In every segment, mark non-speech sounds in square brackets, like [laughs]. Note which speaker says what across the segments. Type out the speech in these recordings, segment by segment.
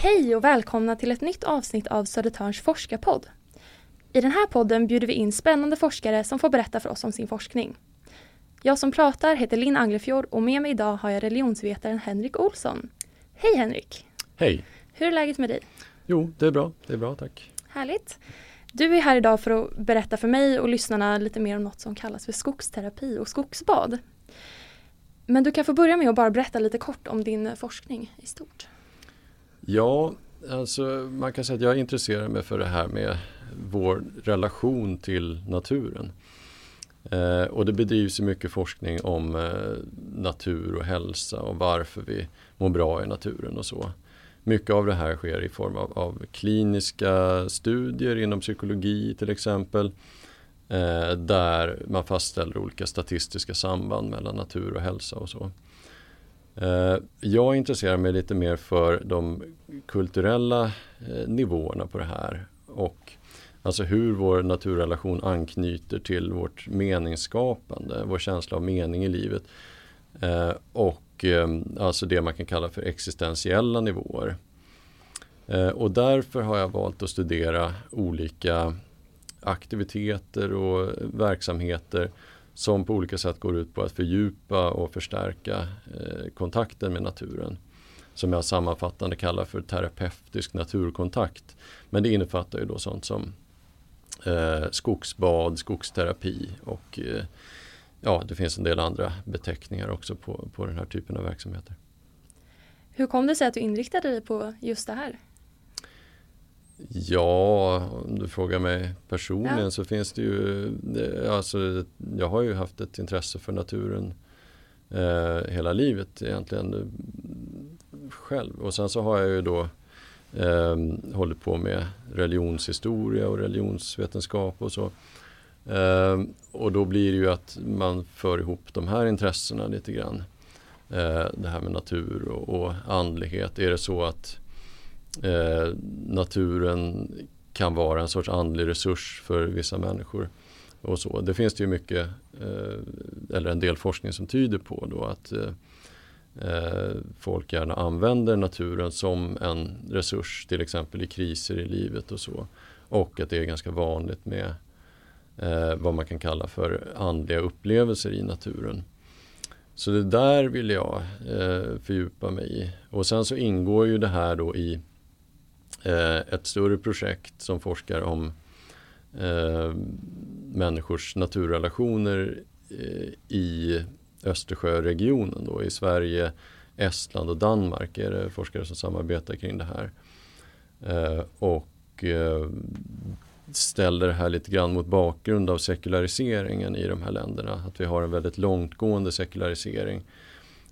Speaker 1: Hej och välkomna till ett nytt avsnitt av Södertörns forskarpodd. I den här podden bjuder vi in spännande forskare som får berätta för oss om sin forskning. Jag som pratar heter Linn Anglefjord och med mig idag har jag religionsvetaren Henrik Olsson. Hej Henrik!
Speaker 2: Hej!
Speaker 1: Hur är läget med dig?
Speaker 2: Jo, det är bra. Det är bra, tack.
Speaker 1: Härligt! Du är här idag för att berätta för mig och lyssnarna lite mer om något som kallas för skogsterapi och skogsbad. Men du kan få börja med att bara berätta lite kort om din forskning i stort.
Speaker 2: Ja, alltså man kan säga att jag intresserar mig för det här med vår relation till naturen. Eh, och det bedrivs mycket forskning om eh, natur och hälsa och varför vi mår bra i naturen och så. Mycket av det här sker i form av, av kliniska studier inom psykologi till exempel. Eh, där man fastställer olika statistiska samband mellan natur och hälsa och så. Eh, jag intresserar mig lite mer för de kulturella eh, nivåerna på det här. Och alltså hur vår naturrelation anknyter till vårt meningsskapande, vår känsla av mening i livet. Eh, och alltså det man kan kalla för existentiella nivåer. Och därför har jag valt att studera olika aktiviteter och verksamheter som på olika sätt går ut på att fördjupa och förstärka eh, kontakten med naturen. Som jag sammanfattande kallar för terapeutisk naturkontakt. Men det innefattar ju då sånt som eh, skogsbad, skogsterapi och eh, ja, det finns en del andra beteckningar också på, på den här typen av verksamheter.
Speaker 1: Hur kom det sig att du inriktade dig på just det här?
Speaker 2: Ja, om du frågar mig personligen ja. så finns det ju, alltså jag har ju haft ett intresse för naturen eh, hela livet egentligen själv. Och sen så har jag ju då eh, hållit på med religionshistoria och religionsvetenskap och så. Eh, och då blir det ju att man för ihop de här intressena lite grann. Eh, det här med natur och, och andlighet. Är det så att eh, naturen kan vara en sorts andlig resurs för vissa människor. Och så. Det finns det ju mycket, eh, eller en del forskning som tyder på då att eh, eh, folk gärna använder naturen som en resurs till exempel i kriser i livet och så. Och att det är ganska vanligt med eh, vad man kan kalla för andliga upplevelser i naturen. Så det där vill jag eh, fördjupa mig i. Och sen så ingår ju det här då i Eh, ett större projekt som forskar om eh, människors naturrelationer eh, i Östersjöregionen då, i Sverige, Estland och Danmark är det forskare som samarbetar kring det här. Eh, och eh, ställer det här lite grann mot bakgrund av sekulariseringen i de här länderna. Att vi har en väldigt långtgående sekularisering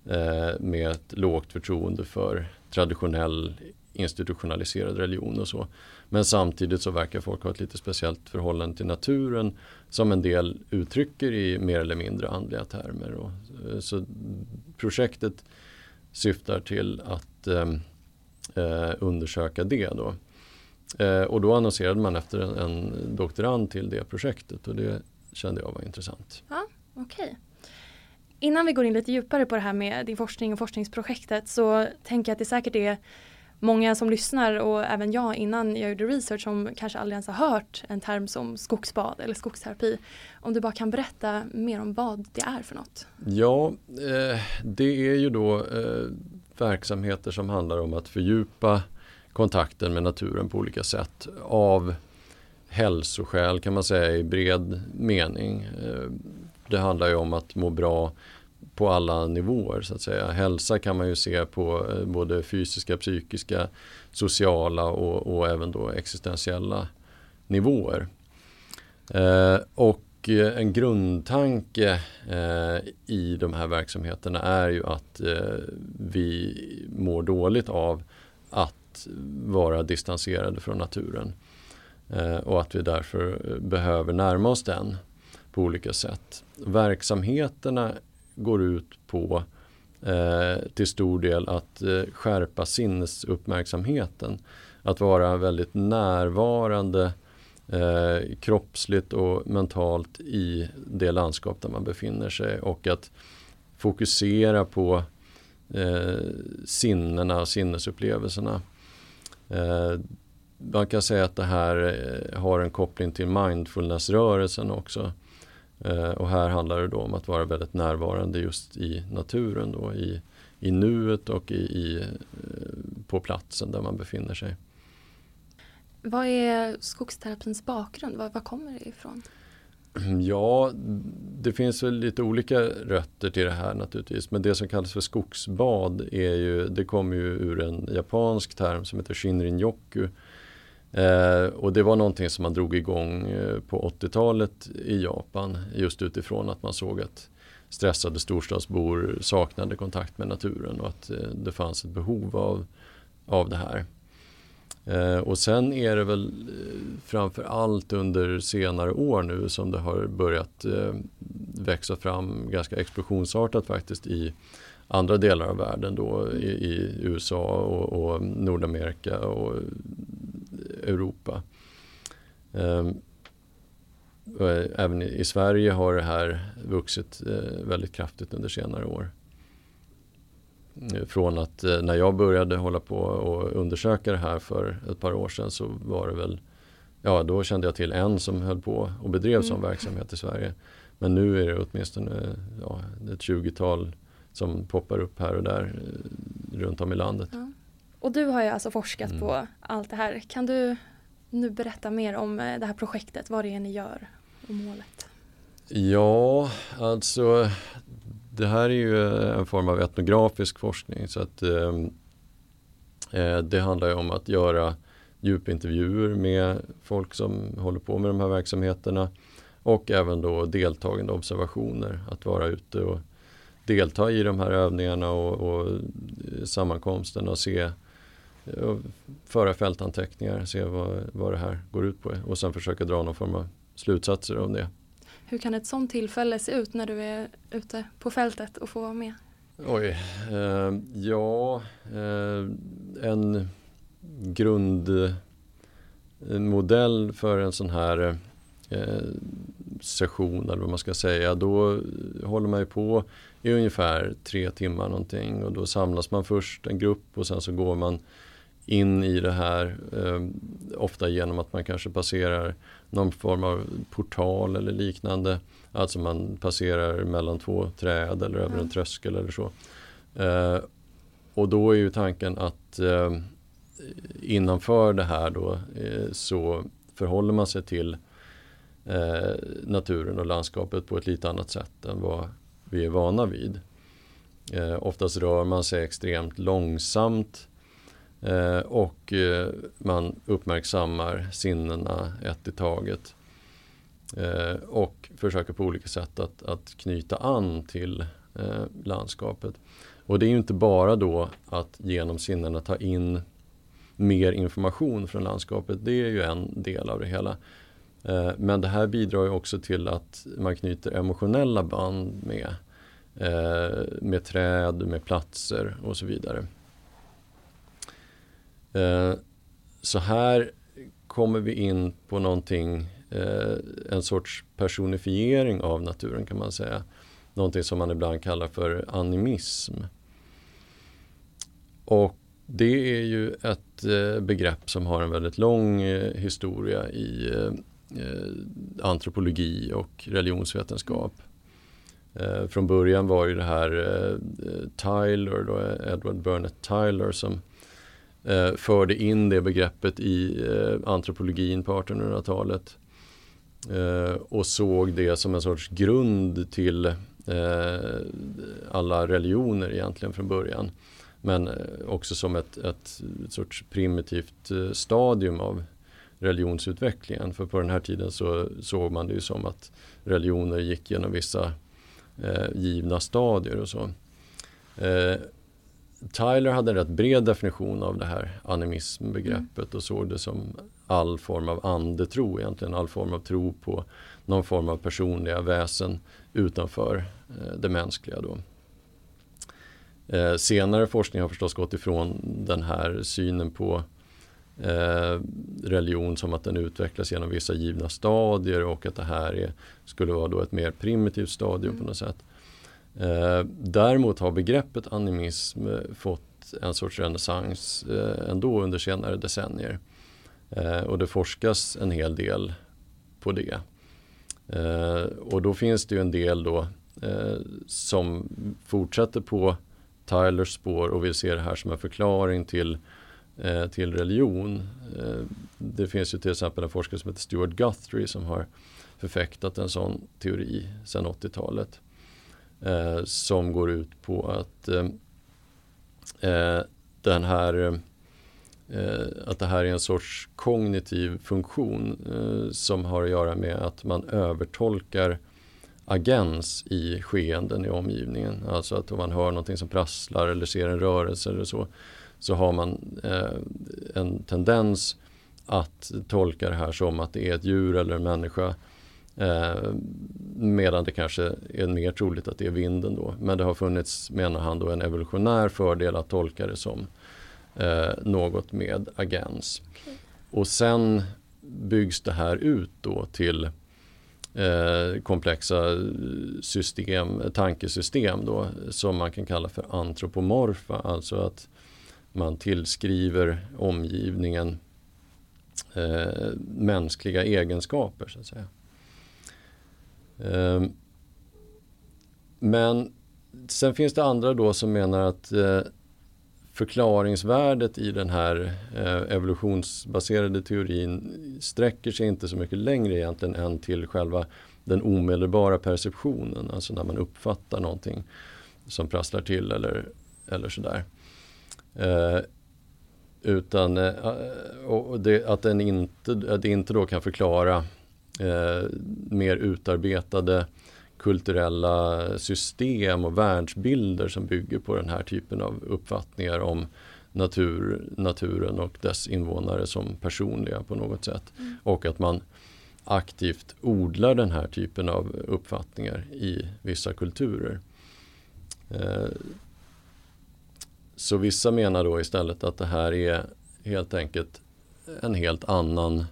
Speaker 2: eh, med ett lågt förtroende för traditionell institutionaliserad religion och så. Men samtidigt så verkar folk ha ett lite speciellt förhållande till naturen som en del uttrycker i mer eller mindre andliga termer. Och, eh, så projektet syftar till att ehm, eh, undersöka det då. Eh, och då annonserade man efter en, en, doktorand till det projektet och det kände jag var intressant.
Speaker 1: Ja, Okay. Innan vi går in lite djupare på det här med din forskning och forskningsprojektet så tänker jag att det säkert är många som lyssnar och även jag innan jag gjorde research som kanske aldrig ens har hört en term som skogsbad eller skogsterapi. Om du bara kan berätta mer om vad det är för något?
Speaker 2: Ja, eh, det är ju då eh, verksamheter som handlar om att fördjupa kontakten med naturen på olika sätt av hälsoskäl kan man säga i bred mening. Eh, det handlar ju om att må bra på alla nivåer så att säga. Hälsa kan man ju se på eh, både fysiska, psykiska, sociala och, och även då existentiella nivåer. Eh, och eh, en grundtanke eh, i de här verksamheterna är ju att eh, vi mår dåligt av att vara distanserade från naturen. Eh, och att vi därför eh, behöver närma oss den på olika sätt. Verksamheterna går ut på eh, till stor del att eh, skärpa sinnesuppmärksamheten. Att vara väldigt närvarande eh, kroppsligt och mentalt i det landskap där man befinner sig och att fokusera på eh, sinnena och sinnesupplevelserna. Eh, man kan säga att det här eh, har en koppling till mindfulnessrörelsen också. Eh, och här handlar det då om att vara väldigt närvarande just i naturen då, i, i nuet och i, i, eh, på platsen där man befinner sig.
Speaker 1: Vad är skogsterapins bakgrund? Var, var kommer det ifrån? [clears throat]
Speaker 2: Ja, det finns väl lite olika rötter till det här naturligtvis. Men det som kallas för skogsbad är ju, det kommer ju ur en japansk term som heter Shinrin-yoku. Eh, och det var någonting som man drog igång eh, på 80-talet i Japan just utifrån att man såg att stressade storstadsbor saknade kontakt med naturen och att eh, det fanns ett behov av, av det här. Eh, och sen är det väl eh, framför allt under senare år nu som det har börjat eh, växa fram ganska explosionsartat faktiskt i andra delar av världen då i, i USA och, och, Nordamerika och Europa. Ehm, även i Sverige har det här vuxit väldigt kraftigt under senare år. Från att eh, när jag började hålla på och undersöka det här för ett par år sedan så var det väl Ja då kände jag till en som höll på och bedrev mm. sån verksamhet i Sverige. Men nu är det åtminstone ja, ett 20-tal som poppar upp här och där eh, runt om i landet. Ja.
Speaker 1: Och du har ju alltså forskat mm. på allt det här. Kan du nu berätta mer om eh, det här projektet, vad det är ni gör och målet?
Speaker 2: Ja, alltså det här är ju en form av etnografisk forskning så att ehm, eh, det handlar om att göra djupintervjuer med folk som håller på med de här verksamheterna och även då deltagande observationer, att vara ute och delta i de här övningarna och, och sammankomsterna och se föra fältanteckningar, se vad, vad det här går ut på och sen försöka dra någon form av slutsatser om det.
Speaker 1: Hur kan ett sånt tillfälle se ut när du är ute på fältet och får vara med?
Speaker 2: Oj, eh, ja, eh, en grundmodell för en sån här eh, session eller vad man ska säga. Då håller man ju på i ungefär tre timmar någonting och då samlas man först en grupp och sen så går man in i det här. Eh, ofta genom att man kanske passerar någon form av portal eller liknande. Alltså man passerar mellan två träd eller över en tröskel eller så. Eh, och då är ju tanken att eh, innanför det här då eh, så förhåller man sig till eh, naturen och landskapet på ett lite annat sätt än vad vi är vana vid. Eh, oftast rör man sig extremt långsamt Eh, och eh, man uppmärksammar sinnena ett i taget. Eh, och försöker på olika sätt att, att knyta an till eh, landskapet. Och det är ju inte bara då att genom sinnena ta in mer information från landskapet. Det är ju en del av det hela. Eh, men det här bidrar ju också till att man knyter emotionella band med, eh, med träd, med platser och så vidare. Eh, så här kommer vi in på någonting, eh, en sorts personifiering av naturen kan man säga. Någonting som man ibland kallar för animism. Och det är ju ett eh, begrepp som har en väldigt lång historia i antropologi och religionsvetenskap. Från början var ju det här Tyler, då, Edward Burnett Tyler som eh, förde in det begreppet i eh, antropologin på 1800-talet. Eh, och såg det som en sorts grund till eh, alla religioner egentligen från början. Men eh, också som ett, ett, ett sorts primitivt eh, stadium av religionsutvecklingen. För på den här tiden så såg man det ju som att religioner gick genom vissa eh, givna stadier och så. Eh, Tyler hade en rätt bred definition av det här animismbegreppet och såg det som all form av andetro egentligen, all form av tro på någon form av personliga väsen utanför eh, det mänskliga. Då. Eh, senare forskning har förstås gått ifrån den här synen på eh, religion som att den utvecklas genom vissa givna stadier och att det här är, skulle vara då ett mer primitivt stadium på något sätt. Eh, däremot har begreppet animism eh, fått en sorts renässans eh, ändå under senare decennier. Och det forskas en hel del på det. Och då finns det ju en del då som fortsätter på Tylers spår och vill se det här som en förklaring till, till religion. Det finns ju till exempel en forskare som heter Stuart Guthrie som har förfäktat en sån teori sedan 80-talet. Eh, som går ut på att eh, eh den här eh, att det här är en sorts kognitiv funktion eh, som har att göra med att man övertolkar agens i skeenden i omgivningen. Alltså att om man hör någonting som prasslar eller ser en rörelse eller så så har man eh, en tendens att tolka det här som att det är ett djur eller en människa. Eh, medan det kanske är mer troligt att det är vinden då. Men det har funnits, menar han, då, en evolutionär fördel att tolka det som eh, något med agens. Och sen byggs det här ut då till eh, komplexa system, tankesystem då, som man kan kalla för antropomorfa. Alltså att man tillskriver omgivningen eh, mänskliga egenskaper så att säga. Ehm, men sen finns det andra då som menar att eh, förklaringsvärdet i den här eh, evolutionsbaserade teorin sträcker sig inte så mycket längre egentligen än till själva den omedelbara perceptionen, alltså när man uppfattar någonting som prasslar till eller, eller sådär. Eh, utan eh, och det, att den inte, att det inte då kan förklara eh, mer utarbetade kulturella system och världsbilder som bygger på den här typen av uppfattningar om natur, naturen och dess invånare som personliga på något sätt. Mm. Och att man aktivt odlar den här typen av uppfattningar i vissa kulturer. Eh, så vissa menar då istället att det här är helt enkelt en helt annan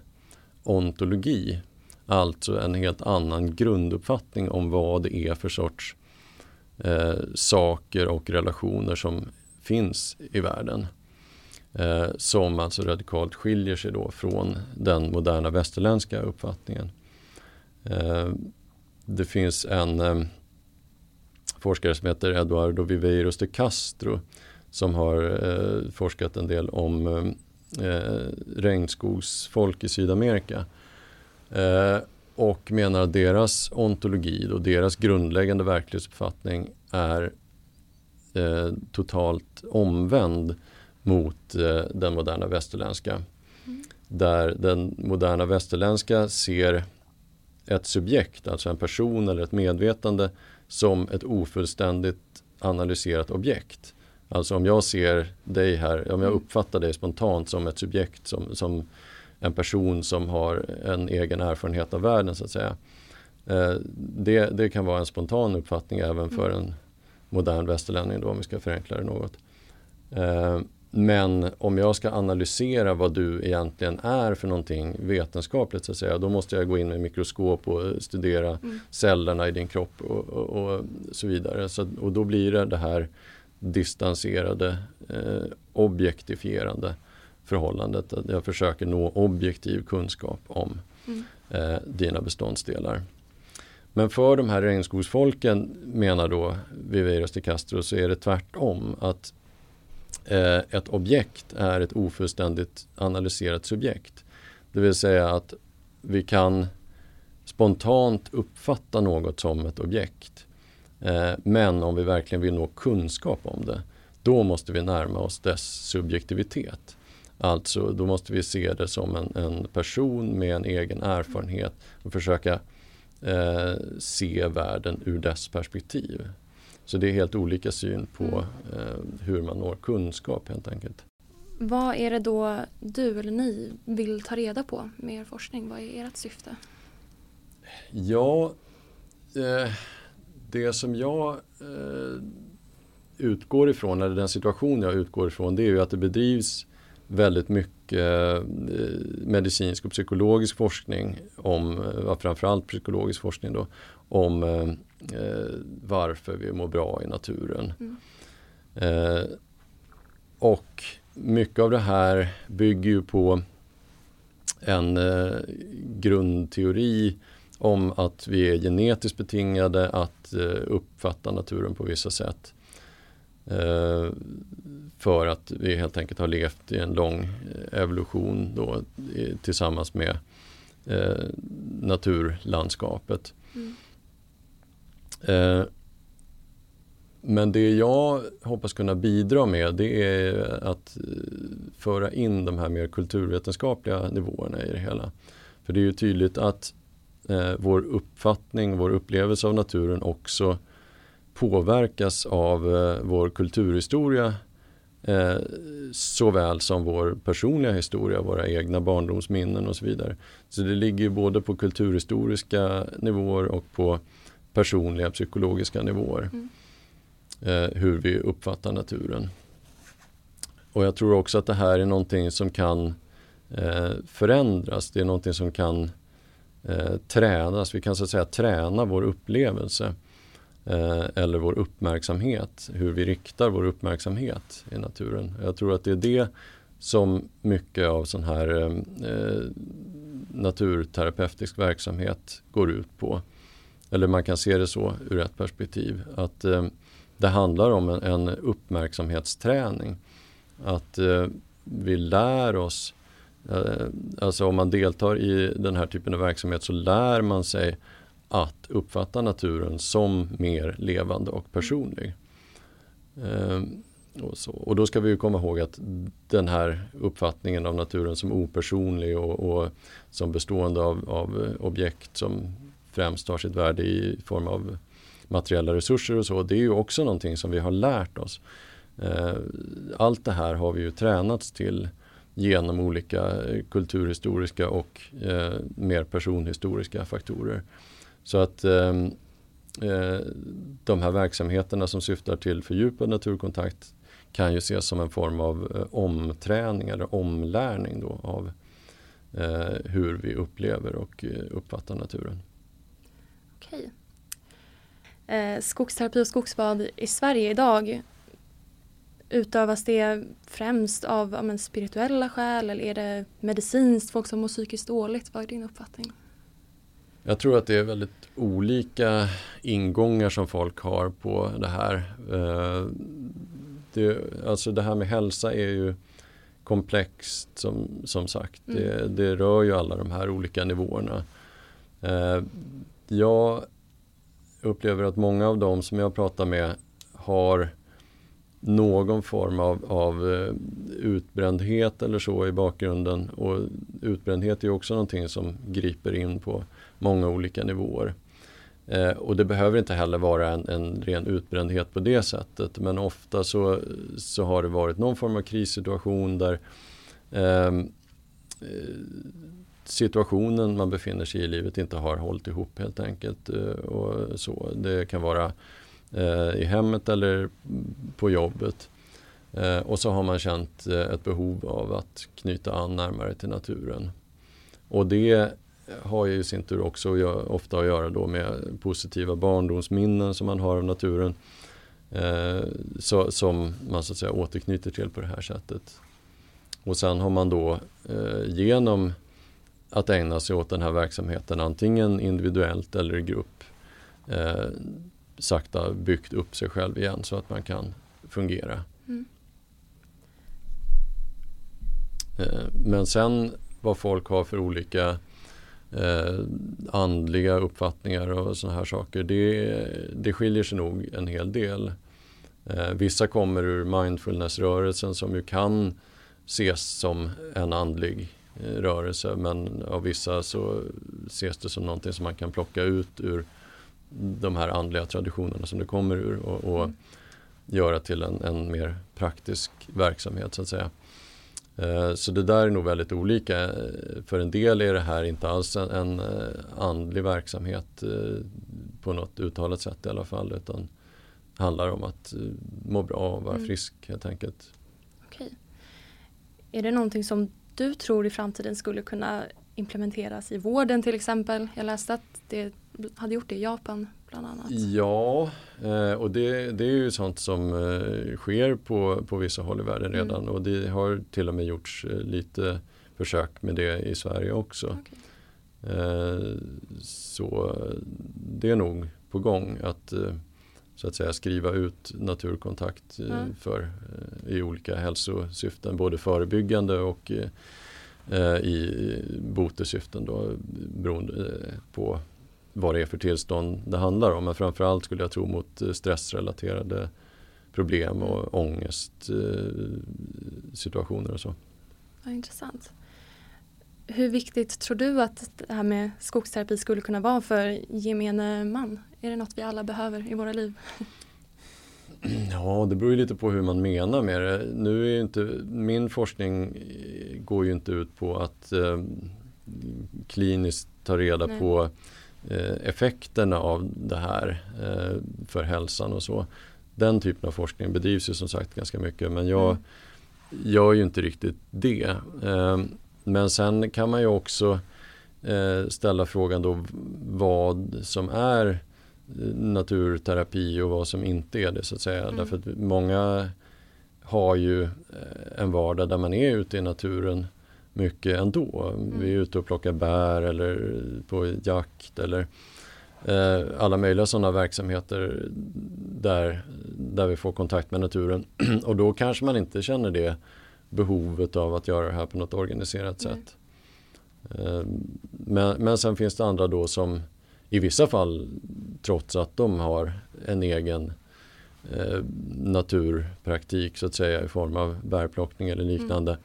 Speaker 2: ontologi. Alltså en helt annan grunduppfattning om vad det är för sorts eh, saker och relationer som finns i världen. Eh, som alltså radikalt skiljer sig då från den moderna västerländska uppfattningen. Eh, det finns en eh, forskare som heter Eduardo Viveiros de Castro som har eh, forskat en del om eh, eh regnskogsfolk i Sydamerika. Eh, och menar att deras ontologi och deras grundläggande verklighetsuppfattning är eh, totalt omvänd mot eh, den moderna västerländska. Mm. Där den moderna västerländska ser ett subjekt, alltså en person eller ett medvetande som ett ofullständigt analyserat objekt. Alltså om jag ser dig här, om jag mm. uppfattar dig spontant som ett subjekt, som, som en person som har en egen erfarenhet av världen så att säga. Eh, det, det kan vara en spontan uppfattning även för mm. en modern västerlänning då om vi ska förenkla det något. Eh, men om jag ska analysera vad du egentligen är för någonting vetenskapligt så att säga, då måste jag gå in med mikroskop och studera mm. cellerna i din kropp och, och, och så vidare. Så, och då blir det det här distanserade, eh, objektifierande förhållandet. Att jag försöker nå objektiv kunskap om mm. eh, dina beståndsdelar. Men för de här regnskogsfolken menar då Viveiros de Castro så är det tvärtom. Att eh, ett objekt är ett ofullständigt analyserat subjekt. Det vill säga att vi kan spontant uppfatta något som ett objekt. Eh, men om vi verkligen vill nå kunskap om det, då måste vi närma oss dess subjektivitet. Alltså då måste vi se det som en, en person med en egen erfarenhet och försöka eh, se världen ur dess perspektiv. Så det är helt olika syn på mm. eh, hur man når kunskap helt enkelt.
Speaker 1: Vad är det då du eller ni vill ta reda på med er forskning? Vad är ert syfte?
Speaker 2: Ja, eh, det som jag eh, utgår ifrån, eller den situation jag utgår ifrån, det är ju att det bedrivs väldigt mycket eh, medicinsk och psykologisk forskning om, eh, framförallt psykologisk forskning då, om eh, varför vi mår bra i naturen. Mm. Eh, och mycket av det här bygger ju på en eh, grundteori om att vi är genetiskt betingade att eh, uppfatta naturen på vissa sätt. Eh, för att vi helt enkelt har levt i en lång eh, evolution då, tillsammans med eh, naturlandskapet. Mm. Men det jag hoppas kunna bidra med det är att föra in de här mer kulturvetenskapliga nivåerna i det hela. För det är ju tydligt att eh, vår uppfattning, vår upplevelse av naturen också påverkas av eh, vår kulturhistoria eh, såväl som vår personliga historia, våra egna barndomsminnen och så vidare. Så det ligger både på kulturhistoriska nivåer och på personliga psykologiska nivåer. Mm. Eh, hur vi uppfattar naturen. Och jag tror också att det här är någonting som kan eh, förändras. Det är någonting som kan eh, tränas. Vi kan så att säga träna vår upplevelse Eh, eller vår uppmärksamhet. Hur vi riktar vår uppmärksamhet i naturen. Jag tror att det är det som mycket av sån här eh, eh, naturterapeutisk verksamhet går ut på. Eller man kan se det så ur ett perspektiv. Att eh, det handlar om en, en uppmärksamhetsträning. Att eh, vi lär oss, eh, alltså om man deltar i den här typen av verksamhet så lär man sig att uppfatta naturen som mer levande och personlig. Ehm, och, så. och då ska vi komma ihåg att den här uppfattningen av naturen som opersonlig och, och som bestående av, av objekt som främst har sitt värde i form av materiella resurser och så, det är ju också någonting som vi har lärt oss. Ehm, allt det här har vi ju tränats till genom olika kulturhistoriska och eh, mer personhistoriska faktorer. Så att ehm, eh, de här verksamheterna som syftar till fördjupad naturkontakt kan ju ses som en form av eh, omträning eller omlärning då av eh, hur vi upplever och eh, uppfattar naturen.
Speaker 1: Okej. Eh, skogsterapi och skogsbad i Sverige idag Utövas det främst av men, spirituella skäl eller är det medicinskt, folk som mår psykiskt dåligt? Vad är din uppfattning?
Speaker 2: Jag tror att det är väldigt olika ingångar som folk har på det här. Eh, det, alltså det här med hälsa är ju komplext som, som sagt. Mm. Det, det, rör ju alla de här olika nivåerna. Eh, jag upplever att många av dem som jag pratar med har någon form av, av eh, utbrändhet eller så i bakgrunden. Och utbrändhet är också någonting som griper in på många olika nivåer. Eh, och det behöver inte heller vara en, en ren utbrändhet på det sättet men ofta så, så har det varit någon form av krissituation där ehm, eh, situationen man befinner sig i livet inte har hållit ihop helt enkelt. Eh, och så. Det kan vara eh, i hemmet eller på jobbet. Eh, och så har man känt eh, ett behov av att knyta an närmare till naturen. Och det har ju i sin tur också ofta att göra då med positiva barndomsminnen som man har av naturen. Eh, så, som man så att säga återknyter till på det här sättet. Och sen har man då eh, genom att ägna sig åt den här verksamheten antingen individuellt eller i grupp eh, sakta byggt upp sig själv igen så att man kan fungera. Mm. Eh, men sen vad folk har för olika eh, andliga uppfattningar och sådana här saker. Det, det skiljer sig nog en hel del. Eh, vissa kommer ur Mindfulnessrörelsen som ju kan ses som en andlig eh, rörelse men av vissa så ses det som någonting som man kan plocka ut ur de här andliga traditionerna som det kommer ur och, och göra till en, en mer praktisk verksamhet så att säga. Eh, så det där är nog väldigt olika. För en del är det här inte alls en, en eh, andlig verksamhet eh, på något uttalat sätt i alla fall utan handlar om att må bra och vara mm. frisk helt enkelt.
Speaker 1: Okej. Är det någonting som du tror i framtiden skulle kunna implementeras i vården till exempel? Jag läste att det hade gjort det i Japan bland annat.
Speaker 2: Ja, eh, och det, det är ju sånt som eh, sker på, på vissa håll i världen mm. redan mm. och det har till och med gjorts eh, lite försök med det i Sverige också. Okay. Så det är nog på gång att så att säga skriva ut naturkontakt mm. för, i olika hälsosyften, både förebyggande och i botesyften då, beroende på vad det är för tillstånd det handlar om. Men framförallt skulle jag tro mot eh, stressrelaterade problem och mm. ångestsituationer och så.
Speaker 1: Ja, intressant. Hur viktigt tror du att det här med skogsterapi skulle kunna vara för gemene man? Är det något vi alla behöver i våra liv? [laughs]
Speaker 2: Ja, det beror ju lite på hur man menar med det. Nu är inte, min forskning går ju inte ut på att eh, kliniskt ta reda Nej. på Eh, effekterna av det här eh, för hälsan och så. Den typen av forskning bedrivs ju som sagt ganska mycket men jag mm. gör ju inte riktigt det. Eh, men sen kan man ju också ställa frågan då vad som är naturterapi och vad som inte är det så att säga. Mm. Därför att många har ju en vardag där man är ute i naturen mycket ändå. Mm. Vi är ute och plockar bär eller på jakt eller eh, alla möjliga sådana verksamheter där, där vi får kontakt med naturen. [clears throat] och då kanske man inte känner det behovet av att göra det här på något organiserat mm. sätt. Eh, men, men sen finns det andra då som i vissa fall trots att de har en egen eh, naturpraktik så att säga i form av bärplockning eller liknande mm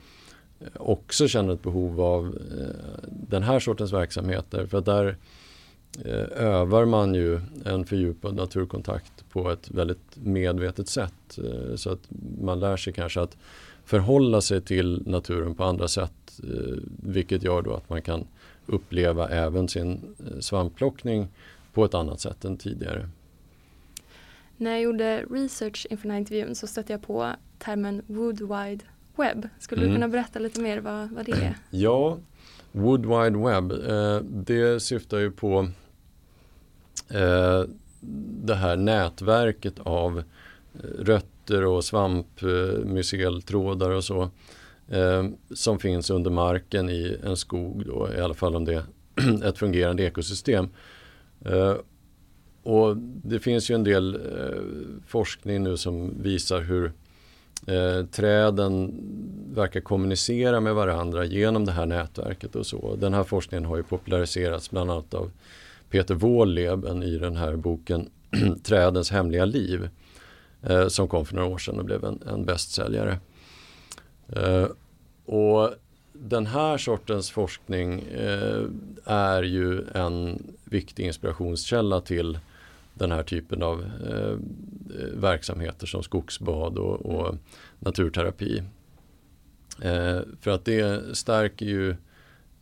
Speaker 2: också känner ett behov av eh, den här sortens verksamheter. För att där eh, övar man ju en fördjupad naturkontakt på ett väldigt medvetet sätt. Eh, så att man lär sig kanske att förhålla sig till naturen på andra sätt. Eh, vilket gör då att man kan uppleva även sin svampplockning på ett annat sätt än tidigare.
Speaker 1: När jag gjorde research inför den här intervjun så stötte jag på termen Wood Wide Web. Skulle mm. du kunna berätta lite mer vad, vad det är? [clears throat]
Speaker 2: Ja, Wood Wide Web, eh, det syftar ju på eh, det här nätverket av eh, rötter och svampmyceltrådar och så eh, som finns under marken i en skog då, i alla fall om det är [clears throat] ett fungerande ekosystem. Eh, och det finns ju en del eh, forskning nu som visar hur Eh, träden verkar kommunicera med varandra genom det här nätverket och så. Den här forskningen har ju populariserats bland annat av Peter Wåhleben i den här boken [clears throat] Trädens hemliga liv eh, som kom för några år sedan och blev en, en bästsäljare. Eh, och den här sortens forskning eh, är ju en viktig inspirationskälla till den här typen av eh, verksamheter som skogsbad och, och naturterapi. Eh, för att det stärker ju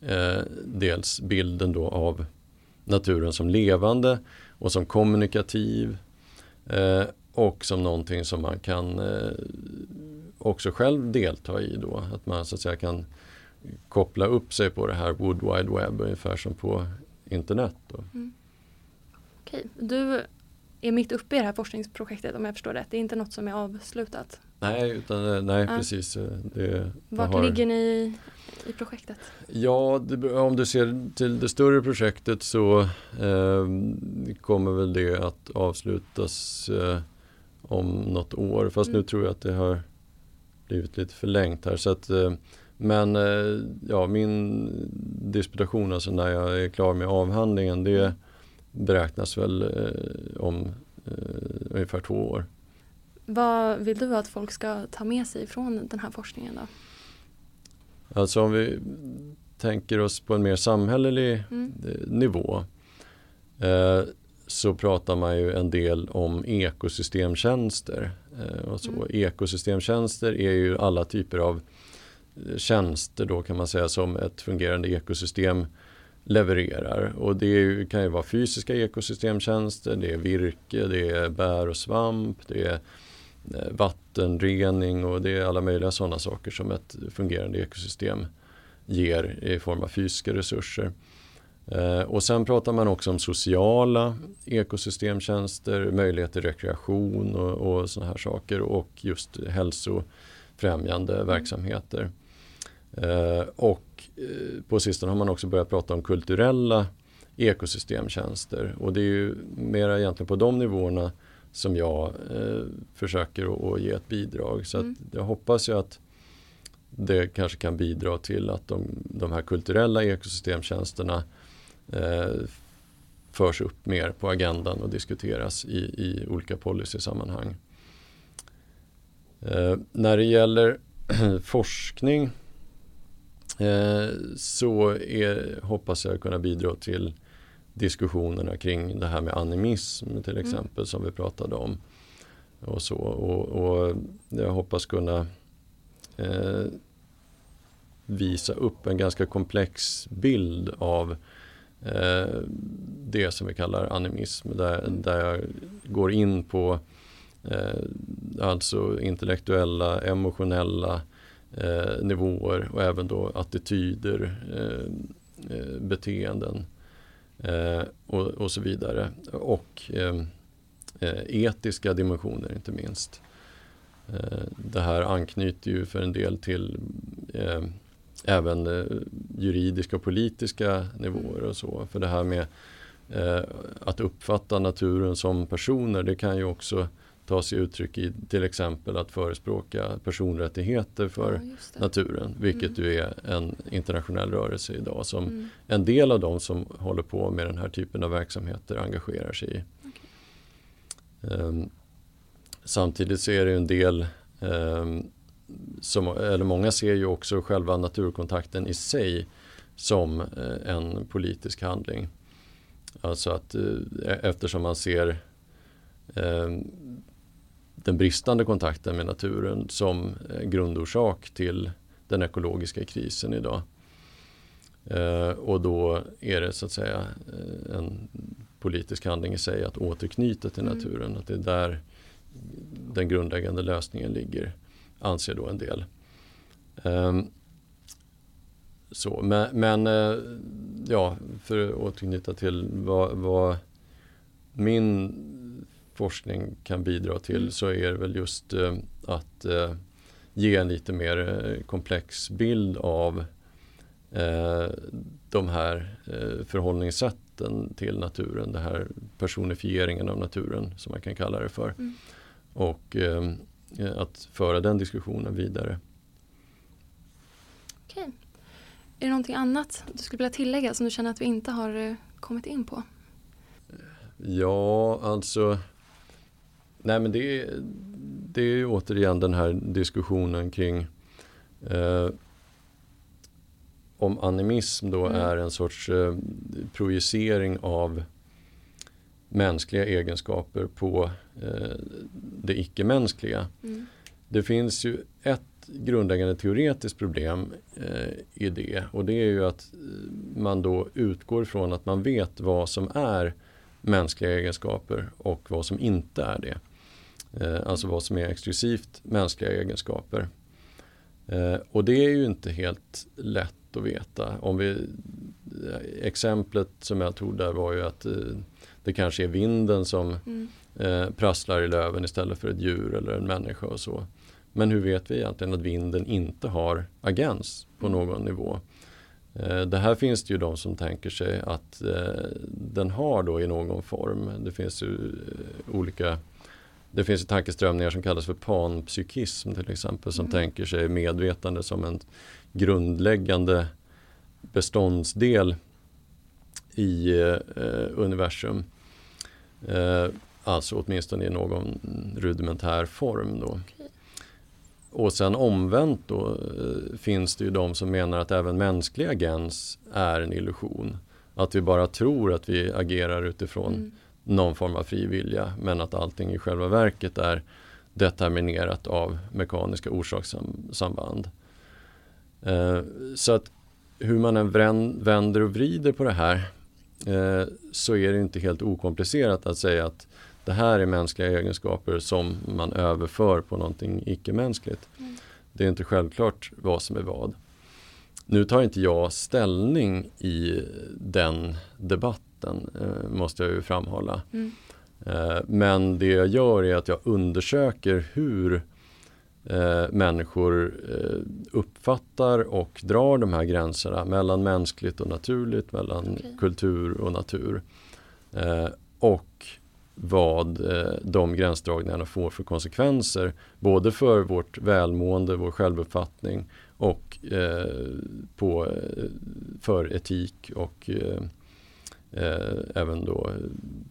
Speaker 2: eh, dels bilden då av naturen som levande och som kommunikativ eh, och som någonting som man kan eh, också själv delta i då. Att man så att säga kan koppla upp sig på det här Wood Wide Web ungefär som på internet. Då. Mm.
Speaker 1: Okej, du är mitt uppe i det här forskningsprojektet om jag förstår rätt. Det är inte något som är avslutat.
Speaker 2: Nej, utan, eh, nej ja. precis. Eh, det,
Speaker 1: Vart har... ligger ni i projektet?
Speaker 2: Ja, det, om du ser till det större projektet så eh, kommer väl det att avslutas eh, om något år. Fast mm. nu tror jag att det har blivit lite förlängt här. Så att, eh, men eh, ja, min disputation, alltså när jag är klar med avhandlingen, det mm beräknas väl eh, om ungefär två år.
Speaker 1: Vad vill du att folk ska ta med sig från den här forskningen då?
Speaker 2: Alltså om vi tänker oss på en mer samhällelig mm. Nivå så pratar man ju en del om ekosystemtjänster. Eh, och så. Mm. Ekosystemtjänster är ju alla typer av eh, tjänster då kan man säga som ett fungerande ekosystem levererar. Och det kan ju vara fysiska ekosystemtjänster, det är virke, det är bär och svamp, det är eh, vattenrening och det är alla möjliga sådana saker som ett fungerande ekosystem ger i form av fysiska resurser. Eh, och sen pratar man också om sociala ekosystemtjänster, möjlighet till rekreation och, och sådana här saker och just hälsofrämjande mm. verksamheter. Eh, och eh, på sistone har man också börjat prata om kulturella ekosystemtjänster och det är ju mera egentligen på de nivåerna som jag försöker att ge ett bidrag. Så mm. jag hoppas ju att det kanske kan bidra till att de, de här kulturella ekosystemtjänsterna eh, förs upp mer på agendan och diskuteras i, i olika policysammanhang. Eh, när det gäller [clears throat] forskning eh, så är, hoppas jag kunna bidra till diskussionerna kring det här med animism till mm. exempel mm. som vi pratade om. Och, så, och, och jag hoppas kunna eh, visa upp en ganska komplex bild av Eh, det som vi kallar animism. Där, där jag går in på eh, alltså intellektuella, emotionella eh, nivåer och även då attityder, eh, eh beteenden eh, och, och, så vidare. Och eh, etiska dimensioner inte minst. Det här anknyter ju för en del till även eh, juridiska och politiska nivåer och så. För det här med eh, att uppfatta naturen som personer det kan ju också ta sig uttryck i till exempel att förespråka personrättigheter för ja, naturen. Vilket mm. ju är en internationell rörelse idag som mm. en del av de som håller på med den här typen av verksamheter engagerar sig i. Okay. Um, ehm, samtidigt så är det en del um, som, eller många ser ju också själva naturkontakten i sig som eh, en politisk handling. Alltså att eh, eftersom man ser eh, den bristande kontakten med naturen som grundorsak till den ekologiska krisen idag. och då är det så att säga en politisk handling i sig att återknyta till mm. naturen. Att det är där den grundläggande lösningen ligger anser då en del. Um, så, men, men uh, ja, för att återknyta till vad, vad, min forskning kan bidra till mm. så är det väl just uh, att uh, ge en lite mer komplex bild av de här förhållningssätten till naturen, den här personifieringen av naturen som man kan kalla det för. Mm. Och ehm, Eh, att föra den diskussionen vidare.
Speaker 1: Okej. Är det någonting annat du skulle vilja tillägga som du känner att vi inte har eh, kommit in på?
Speaker 2: Ja, alltså Nej men det är, det är återigen den här diskussionen kring eh, om animism då mm. är en sorts eh, projicering av mänskliga egenskaper på eh, det icke-mänskliga. Mm. Det finns ju ett grundläggande teoretiskt problem eh, i det och det är ju att eh, man då utgår från att man vet vad som är mänskliga egenskaper och vad som inte är det. Eh, alltså vad som är exklusivt mänskliga egenskaper. Eh, och det är ju inte helt lätt att veta. Om vi, exemplet som jag tog där var ju att eh, det kanske är vinden som mm. eh, prasslar i löven istället för ett djur eller en människa och så. Men hur vet vi egentligen att vinden inte har agens på mm. någon nivå? Eh, det här finns det ju de som tänker sig att eh, den har då i någon form. Det finns ju eh, olika det finns tankeströmningar som kallas för panpsykism till exempel som mm. tänker sig medvetande som en grundläggande beståndsdel i eh, universum. Eh, alltså åtminstone i någon rudimentär form. Då. Okay. Och sen omvänt då eh, finns det ju de som menar att även mänsklig agens är en illusion. Att vi bara tror att vi agerar utifrån mm. någon form av frivilliga men att allting i själva verket är determinerat av mekaniska orsakssamband. Eh, så att hur man än vänder och vrider på det här så är det inte helt okomplicerat att säga att det här är mänskliga egenskaper som man överför på någonting icke-mänskligt. Mm. Det är inte självklart vad som är vad. nu tar inte jag ställning i den debatten, eh, måste jag ju framhålla. Mm. Eh, men det jag gör är att jag undersöker hur eh, människor eh, uppfattar och drar de här gränserna mellan mänskligt och naturligt, mellan okay. kultur och natur. Eh, och vad eh, de gränsdragningarna får för konsekvenser både för vårt välmående, vår självuppfattning och eh, på, eh, för etik och även då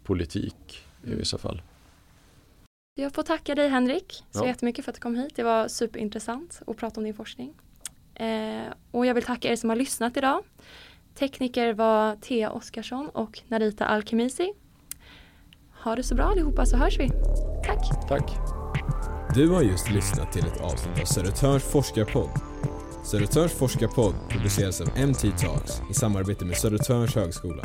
Speaker 2: politik i mm. vissa fall.
Speaker 1: Jag får tacka dig Henrik så ja. jättemycket för att du kom hit. Det var superintressant att prata om din forskning. Eh, och jag vill tacka er som har lyssnat idag. Tekniker var Thea Oskarsson och Narita Alkemisi. Ha det så bra allihopa så hörs vi. Tack!
Speaker 2: Tack!
Speaker 3: Du har just lyssnat till ett avsnitt av Södertörns forskarpodd. Södertörns forskarpodd produceras av MT Talks i samarbete med Södertörns högskola.